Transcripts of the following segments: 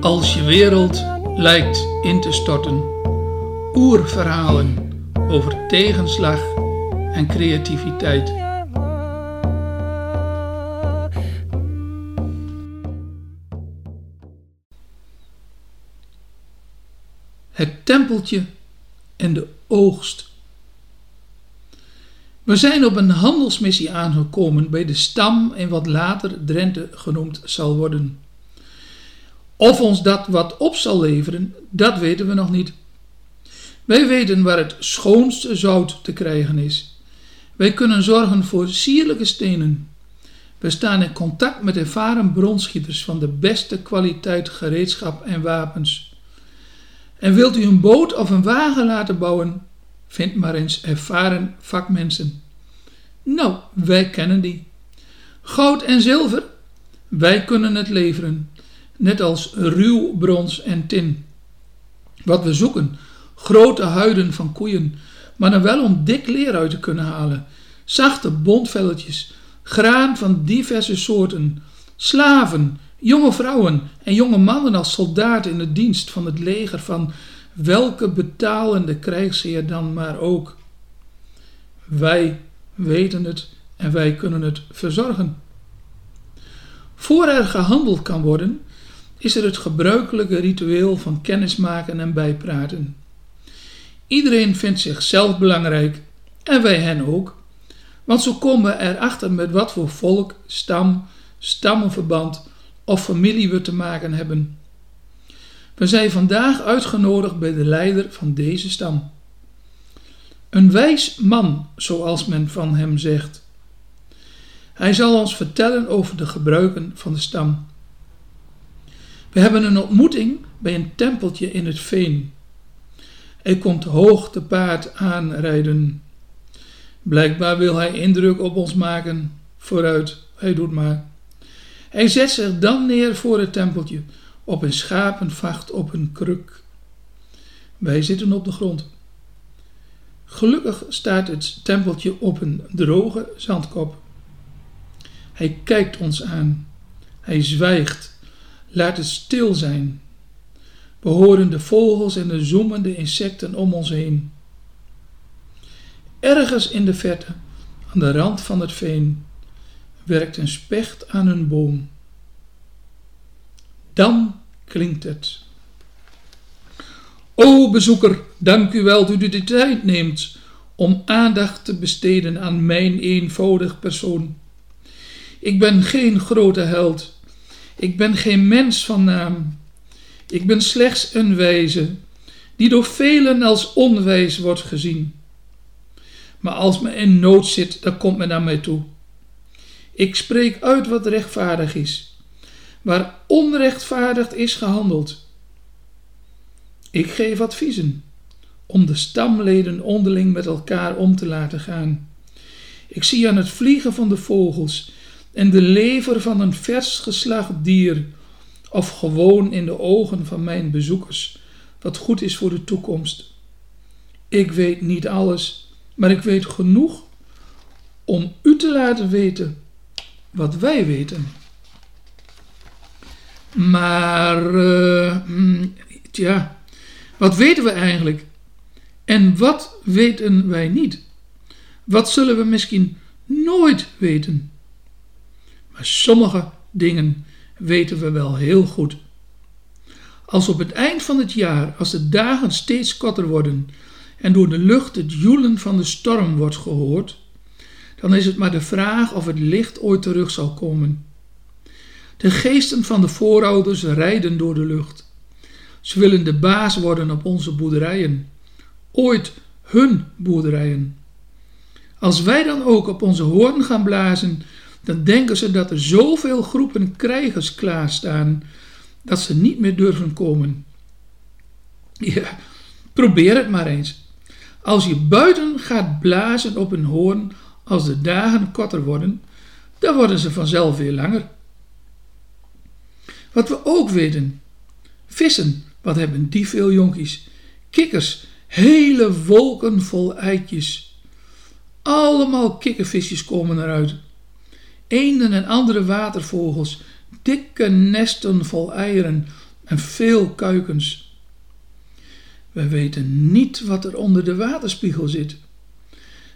Als je wereld lijkt in te storten, oerverhalen over tegenslag en creativiteit. Het tempeltje en de oogst. We zijn op een handelsmissie aangekomen bij de stam in wat later Drenthe genoemd zal worden. Of ons dat wat op zal leveren, dat weten we nog niet. Wij weten waar het schoonste zout te krijgen is. Wij kunnen zorgen voor sierlijke stenen. We staan in contact met ervaren bronschieters van de beste kwaliteit gereedschap en wapens. En wilt u een boot of een wagen laten bouwen? Vind maar eens ervaren vakmensen. Nou, wij kennen die. Goud en zilver? Wij kunnen het leveren, net als ruw brons en tin. Wat we zoeken, grote huiden van koeien, maar dan wel om dik leer uit te kunnen halen, zachte bontvelletjes, graan van diverse soorten, slaven, jonge vrouwen en jonge mannen als soldaten in de dienst van het leger van welke betalende krijgsheer dan maar ook. Wij weten het en wij kunnen het verzorgen. Voor er gehandeld kan worden, is er het gebruikelijke ritueel van kennismaken en bijpraten. Iedereen vindt zichzelf belangrijk en wij hen ook, want zo komen we erachter met wat voor volk, stam, stammenverband of familie we te maken hebben. We zijn vandaag uitgenodigd bij de leider van deze stam. Een wijs man, zoals men van hem zegt. Hij zal ons vertellen over de gebruiken van de stam. We hebben een ontmoeting bij een tempeltje in het veen. Hij komt hoog te paard aanrijden. Blijkbaar wil hij indruk op ons maken. Vooruit, hij doet maar. Hij zet zich dan neer voor het tempeltje, op een schapenvacht op een kruk. Wij zitten op de grond. Gelukkig staat het tempeltje op een droge zandkop. Hij kijkt ons aan. Hij zwijgt. Laat het stil zijn. We horen de vogels en de zoemende insecten om ons heen. Ergens in de verte, aan de rand van het veen, werkt een specht aan een boom. Dan klinkt het. O bezoeker, dank u wel dat u de tijd neemt om aandacht te besteden aan mijn eenvoudig persoon. Ik ben geen grote held. Ik ben geen mens van naam. Ik ben slechts een wijze, die door velen als onwijs wordt gezien. Maar als men in nood zit, dan komt men naar mij toe. Ik spreek uit wat rechtvaardig is, waar onrechtvaardig is gehandeld. Ik geef adviezen om de stamleden onderling met elkaar om te laten gaan. Ik zie aan het vliegen van de vogels en de lever van een vers geslacht dier, of gewoon in de ogen van mijn bezoekers, wat goed is voor de toekomst. Ik weet niet alles, maar ik weet genoeg om u te laten weten wat wij weten. Maar, uh, tja, wat weten we eigenlijk? En wat weten wij niet? Wat zullen we misschien nooit weten? Maar sommige dingen weten we wel heel goed. Als op het eind van het jaar, als de dagen steeds korter worden en door de lucht het joelen van de storm wordt gehoord, dan is het maar de vraag of het licht ooit terug zal komen. De geesten van de voorouders rijden door de lucht. Ze willen de baas worden op onze boerderijen, ooit hun boerderijen. Als wij dan ook op onze hoorn gaan blazen, dan denken ze dat er zoveel groepen krijgers klaarstaan dat ze niet meer durven komen. Ja, probeer het maar eens. Als je buiten gaat blazen op een hoorn als de dagen korter worden, dan worden ze vanzelf weer langer. Wat we ook weten, vissen, wat hebben die veel jonkies, kikkers, hele wolken vol eitjes. Allemaal kikkervisjes komen eruit. Eenden en andere watervogels dikke nesten vol eieren en veel kuikens. We weten niet wat er onder de waterspiegel zit.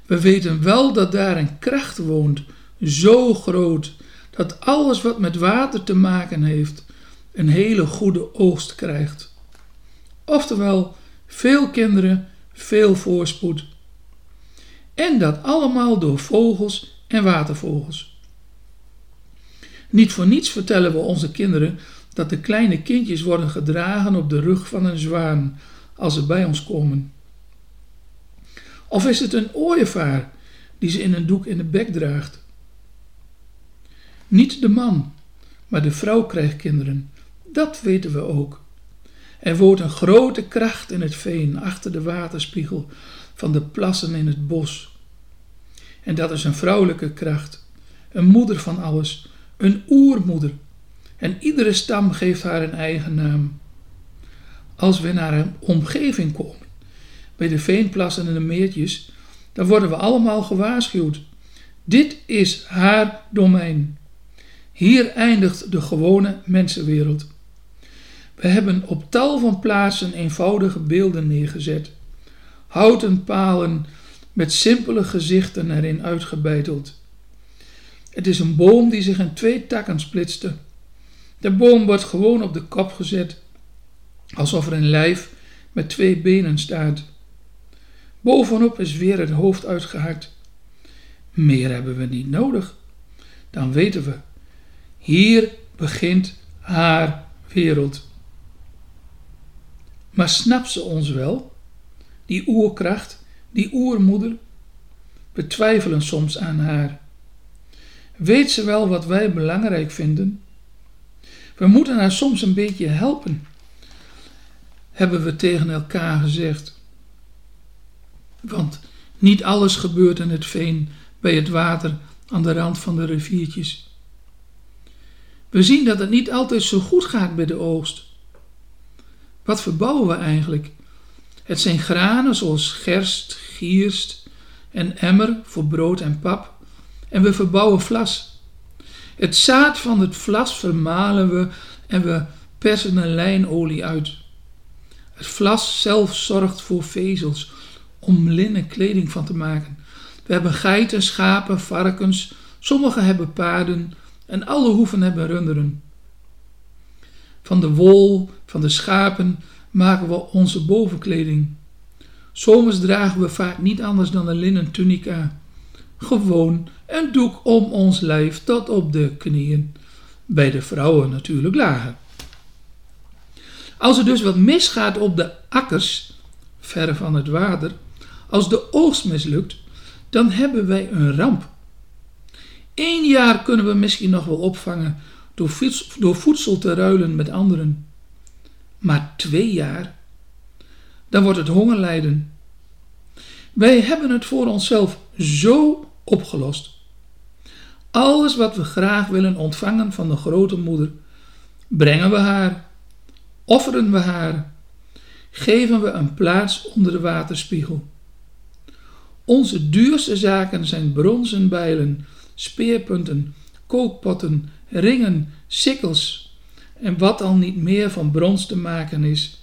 We weten wel dat daar een kracht woont, zo groot, dat alles wat met water te maken heeft, een hele goede oogst krijgt. Oftewel, veel kinderen, veel voorspoed. En dat allemaal door vogels en watervogels. Niet voor niets vertellen we onze kinderen dat de kleine kindjes worden gedragen op de rug van een zwaan als ze bij ons komen. Of is het een ooievaar die ze in een doek in de bek draagt? Niet de man, maar de vrouw krijgt kinderen. Dat weten we ook. Er woont een grote kracht in het veen achter de waterspiegel van de plassen in het bos. En dat is een vrouwelijke kracht, een moeder van alles, een oermoeder. En iedere stam geeft haar een eigen naam. Als we naar een omgeving komen, bij de veenplassen en de meertjes, dan worden we allemaal gewaarschuwd. Dit is haar domein. Hier eindigt de gewone mensenwereld. We hebben op tal van plaatsen eenvoudige beelden neergezet. Houten palen met simpele gezichten erin uitgebeiteld. Het is een boom die zich in twee takken splitste. De boom wordt gewoon op de kop gezet, alsof er een lijf met twee benen staat. Bovenop is weer het hoofd uitgehakt. Meer hebben we niet nodig. Dan weten we, hier begint haar wereld. Maar snapt ze ons wel? Die oerkracht, die oermoeder? We twijfelen soms aan haar. Weet ze wel wat wij belangrijk vinden? We moeten haar soms een beetje helpen, hebben we tegen elkaar gezegd. Want niet alles gebeurt in het veen, bij het water, aan de rand van de riviertjes. We zien dat het niet altijd zo goed gaat bij de oogst. Wat verbouwen we eigenlijk? Het zijn granen zoals gerst, gierst en emmer voor brood en pap. En we verbouwen vlas. Het zaad van het vlas vermalen we en we persen er lijnolie uit. Het vlas zelf zorgt voor vezels om linnen kleding van te maken. We hebben geiten, schapen, varkens, sommigen hebben paarden en alle hoeven hebben runderen. Van de wol van de schapen maken we onze bovenkleding. Zomers dragen we vaak niet anders dan een linnen tunica. Gewoon een doek om ons lijf tot op de knieën. Bij de vrouwen natuurlijk lager. Als er dus wat misgaat op de akkers, ver van het water, als de oogst mislukt, dan hebben wij een ramp. Eén jaar kunnen we misschien nog wel opvangen door voedsel te ruilen met anderen. Maar twee jaar, dan wordt het hongerlijden. Wij hebben het voor onszelf zo opgelost. Alles wat we graag willen ontvangen van de grote moeder, brengen we haar, offeren we haar, geven we een plaats onder de waterspiegel. Onze duurste zaken zijn bronzen bijlen, speerpunten, kookpotten, ringen, sikkels en wat al niet meer van brons te maken is.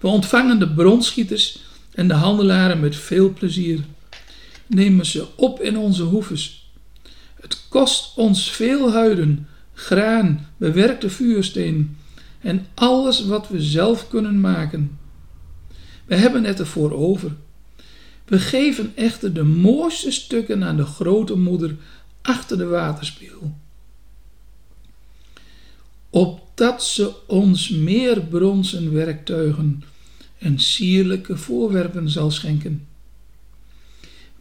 We ontvangen de bronschieters en de handelaren met veel plezier, nemen ze op in onze hoeves. Het kost ons veel huiden, graan, bewerkte vuursteen en alles wat we zelf kunnen maken. We hebben het ervoor over. We geven echter de mooiste stukken aan de grote moeder achter de waterspiegel. Opdat ze ons meer bronzen werktuigen en sierlijke voorwerpen zal schenken.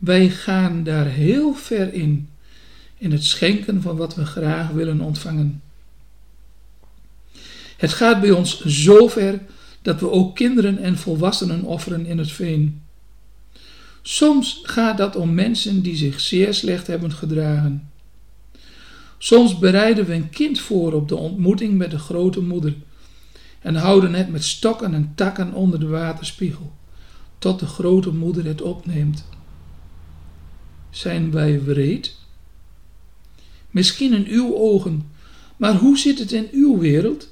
Wij gaan daar heel ver in, in het schenken van wat we graag willen ontvangen. Het gaat bij ons zo ver dat we ook kinderen en volwassenen offeren in het veen. Soms gaat dat om mensen die zich zeer slecht hebben gedragen. Soms bereiden we een kind voor op de ontmoeting met de grote moeder en houden het met stokken en takken onder de waterspiegel, tot de grote moeder het opneemt. Zijn wij wreed? Misschien in uw ogen, Maar hoe zit het in uw wereld?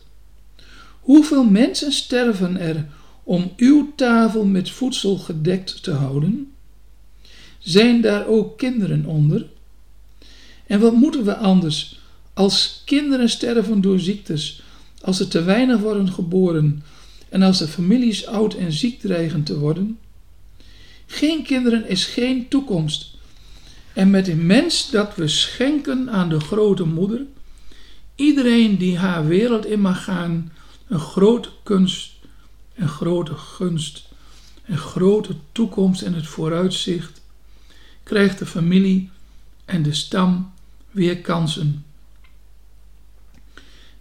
Hoeveel mensen sterven er om uw tafel met voedsel gedekt te houden? Zijn daar ook kinderen onder? En wat moeten we anders als kinderen sterven door ziektes, als er te weinig worden geboren en als de families oud en ziek dreigen te worden? Geen kinderen is geen toekomst. En met een mens dat we schenken aan de grote moeder, iedereen die haar wereld in mag gaan, een grote kunst, een grote gunst, een grote toekomst en het vooruitzicht, krijgt de familie en de stam weer kansen.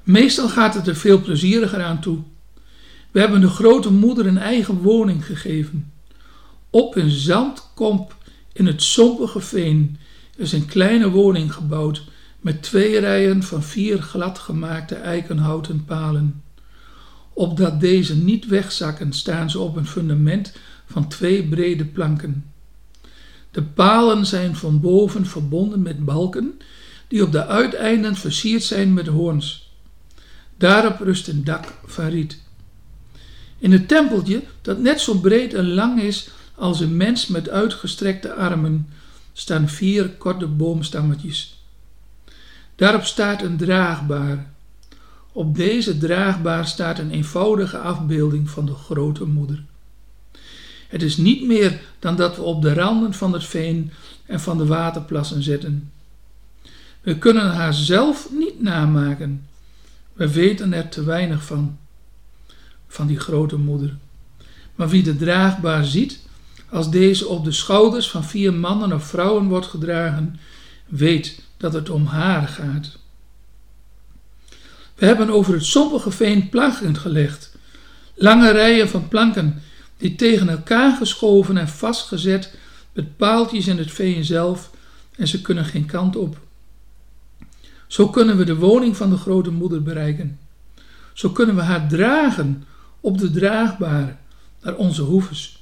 Meestal gaat het er veel plezieriger aan toe. We hebben de grote moeder een eigen woning gegeven. Op een zandkomp in het sompige veen is een kleine woning gebouwd met twee rijen van vier gladgemaakte eikenhouten palen. Opdat deze niet wegzakken, staan ze op een fundament van twee brede planken. De palen zijn van boven verbonden met balken die op de uiteinden versierd zijn met hoorns. Daarop rust een dak van riet. In het tempeltje, dat net zo breed en lang is als een mens met uitgestrekte armen, staan vier korte boomstammetjes. Daarop staat een draagbaar. Op deze draagbaar staat een eenvoudige afbeelding van de grote moeder. Het is niet meer dan dat we op de randen van het veen en van de waterplassen zitten. We kunnen haar zelf niet namaken. We weten er te weinig van, van die grote moeder. Maar wie de draagbaar ziet, als deze op de schouders van vier mannen of vrouwen wordt gedragen, weet dat het om haar gaat. We hebben over het sompige veen planken gelegd. Lange rijen van planken die tegen elkaar geschoven en vastgezet met paaltjes in het veen zelf en ze kunnen geen kant op. Zo kunnen we de woning van de grote moeder bereiken. Zo kunnen we haar dragen op de draagbaar naar onze hoeves.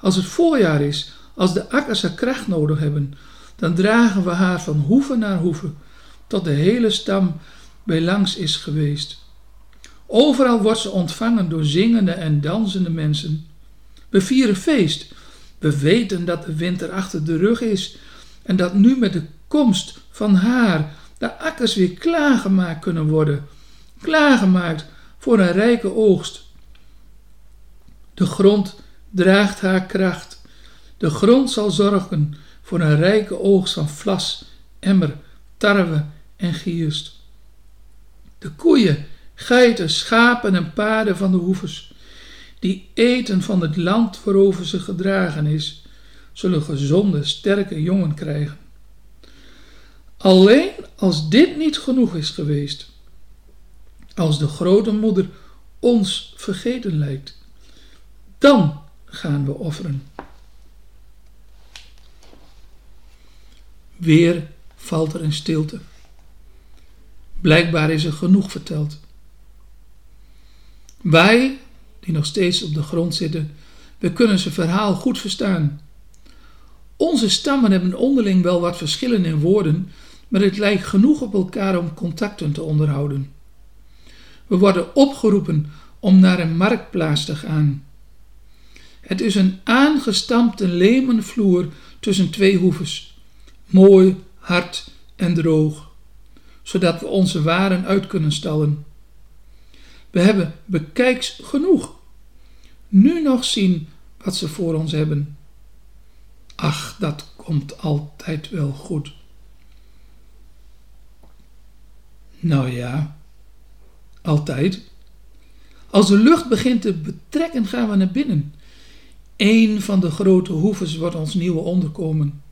Als het voorjaar is, als de akkers er kracht nodig hebben, dan dragen we haar van hoeve naar hoeve, tot de hele stam bij langs is geweest. Overal wordt ze ontvangen door zingende en dansende mensen. We vieren feest. We weten dat de winter achter de rug is en dat nu met de komst van haar de akkers weer klaargemaakt kunnen worden. Klaargemaakt voor een rijke oogst. De grond draagt haar kracht. De grond zal zorgen voor een rijke oogst van vlas, emmer, tarwe en gierst. De koeien, geiten, schapen en paarden van de hoeves, die eten van het land waarover ze gedragen is, zullen gezonde, sterke jongen krijgen. Alleen als dit niet genoeg is geweest, als de grote moeder ons vergeten lijkt, dan gaan we offeren. Weer valt er een stilte. Blijkbaar is er genoeg verteld. Wij, die nog steeds op de grond zitten, we kunnen zijn verhaal goed verstaan. Onze stammen hebben onderling wel wat verschillen in woorden, maar het lijkt genoeg op elkaar om contacten te onderhouden. We worden opgeroepen om naar een marktplaats te gaan. Het is een aangestampte lemenvloer tussen twee hoeves, mooi, hard en droog, zodat we onze waren uit kunnen stallen. We hebben bekijks genoeg. Nu nog zien wat ze voor ons hebben. Ach, dat komt altijd wel goed. Nou ja, altijd. Als de lucht begint te betrekken, gaan we naar binnen. Eén van de grote hoeves wordt ons nieuwe onderkomen.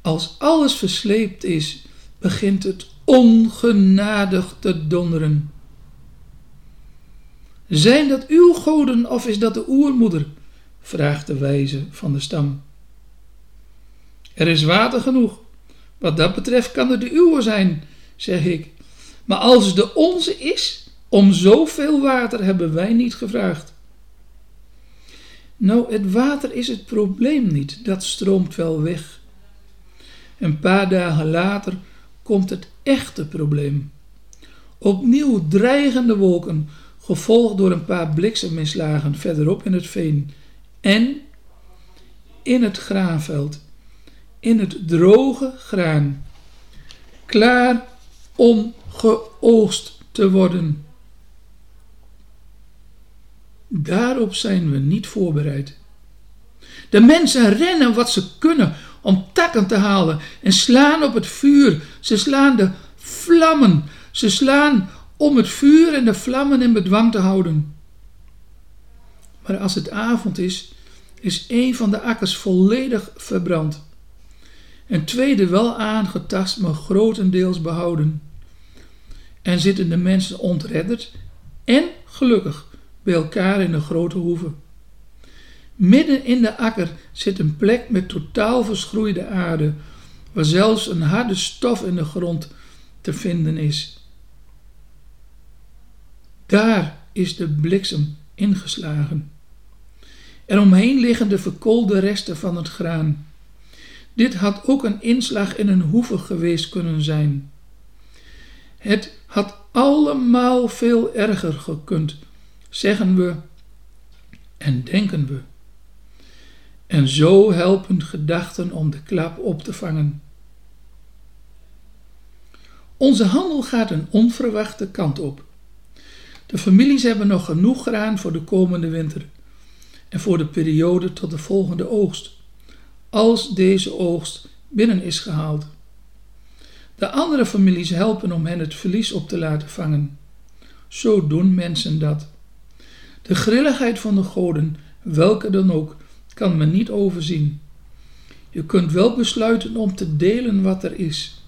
Als alles versleept is, begint het ongenadig te donderen. Zijn dat uw goden of is dat de oermoeder? vraagt de wijze van de stam. Er is water genoeg. Wat dat betreft kan het de uwe zijn, zeg ik. Maar als het de onze is, om zoveel water hebben wij niet gevraagd. Nou, het water is het probleem niet, dat stroomt wel weg. Een paar dagen later komt het echte probleem. Opnieuw dreigende wolken, gevolgd door een paar blikseminslagen verderop in het veen. En in het graanveld, in het droge graan, klaar om geoogst te worden. Daarop zijn we niet voorbereid. De mensen rennen wat ze kunnen om takken te halen en slaan op het vuur. Ze slaan de vlammen. Ze slaan om het vuur en de vlammen in bedwang te houden. Maar als het avond is, is een van de akkers volledig verbrand. Een tweede wel aangetast, maar grotendeels behouden. En zitten de mensen ontredderd en gelukkig bij elkaar in een grote hoeve. Midden in de akker zit een plek met totaal verschroeide aarde, waar zelfs een harde stof in de grond te vinden is. Daar is de bliksem ingeslagen. Er omheen liggen de verkoolde resten van het graan. Dit had ook een inslag in een hoeve geweest kunnen zijn. Het had allemaal veel erger gekund, zeggen we en denken we. En zo helpen gedachten om de klap op te vangen. Onze handel gaat een onverwachte kant op. De families hebben nog genoeg graan voor de komende winter en voor de periode tot de volgende oogst, als deze oogst binnen is gehaald. De andere families helpen om hen het verlies op te laten vangen. Zo doen mensen dat. De grilligheid van de goden, welke dan ook, kan men niet overzien. Je kunt wel besluiten om te delen wat er is.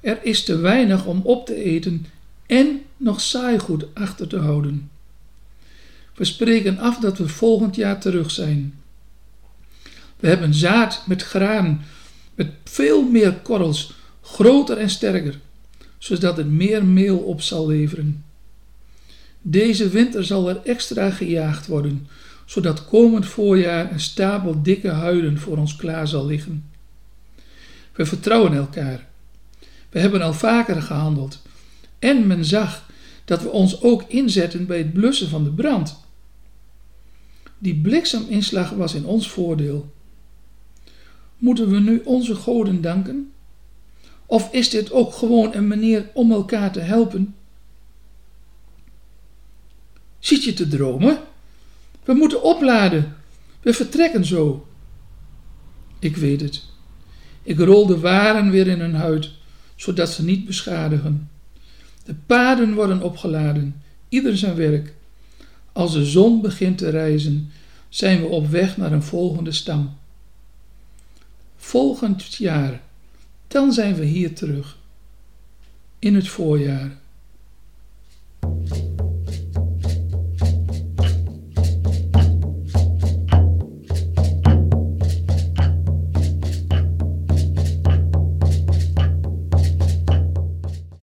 Er is te weinig om op te eten en nog saaigoed achter te houden. We spreken af dat we volgend jaar terug zijn. We hebben zaad met graan, met veel meer korrels, groter en sterker, zodat het meer meel op zal leveren. Deze winter zal er extra gejaagd worden, zodat komend voorjaar een stapel dikke huiden voor ons klaar zal liggen. We vertrouwen elkaar. We hebben al vaker gehandeld en men zag dat we ons ook inzetten bij het blussen van de brand. Die blikseminslag was in ons voordeel. Moeten we nu onze goden danken? Of is dit ook gewoon een manier om elkaar te helpen? Zit je te dromen? We moeten opladen. We vertrekken zo. Ik weet het. Ik rol de waren weer in hun huid, zodat ze niet beschadigen. De paden worden opgeladen, ieder zijn werk. Als de zon begint te rijzen, zijn we op weg naar een volgende stam. Volgend jaar, dan zijn we hier terug. In het voorjaar.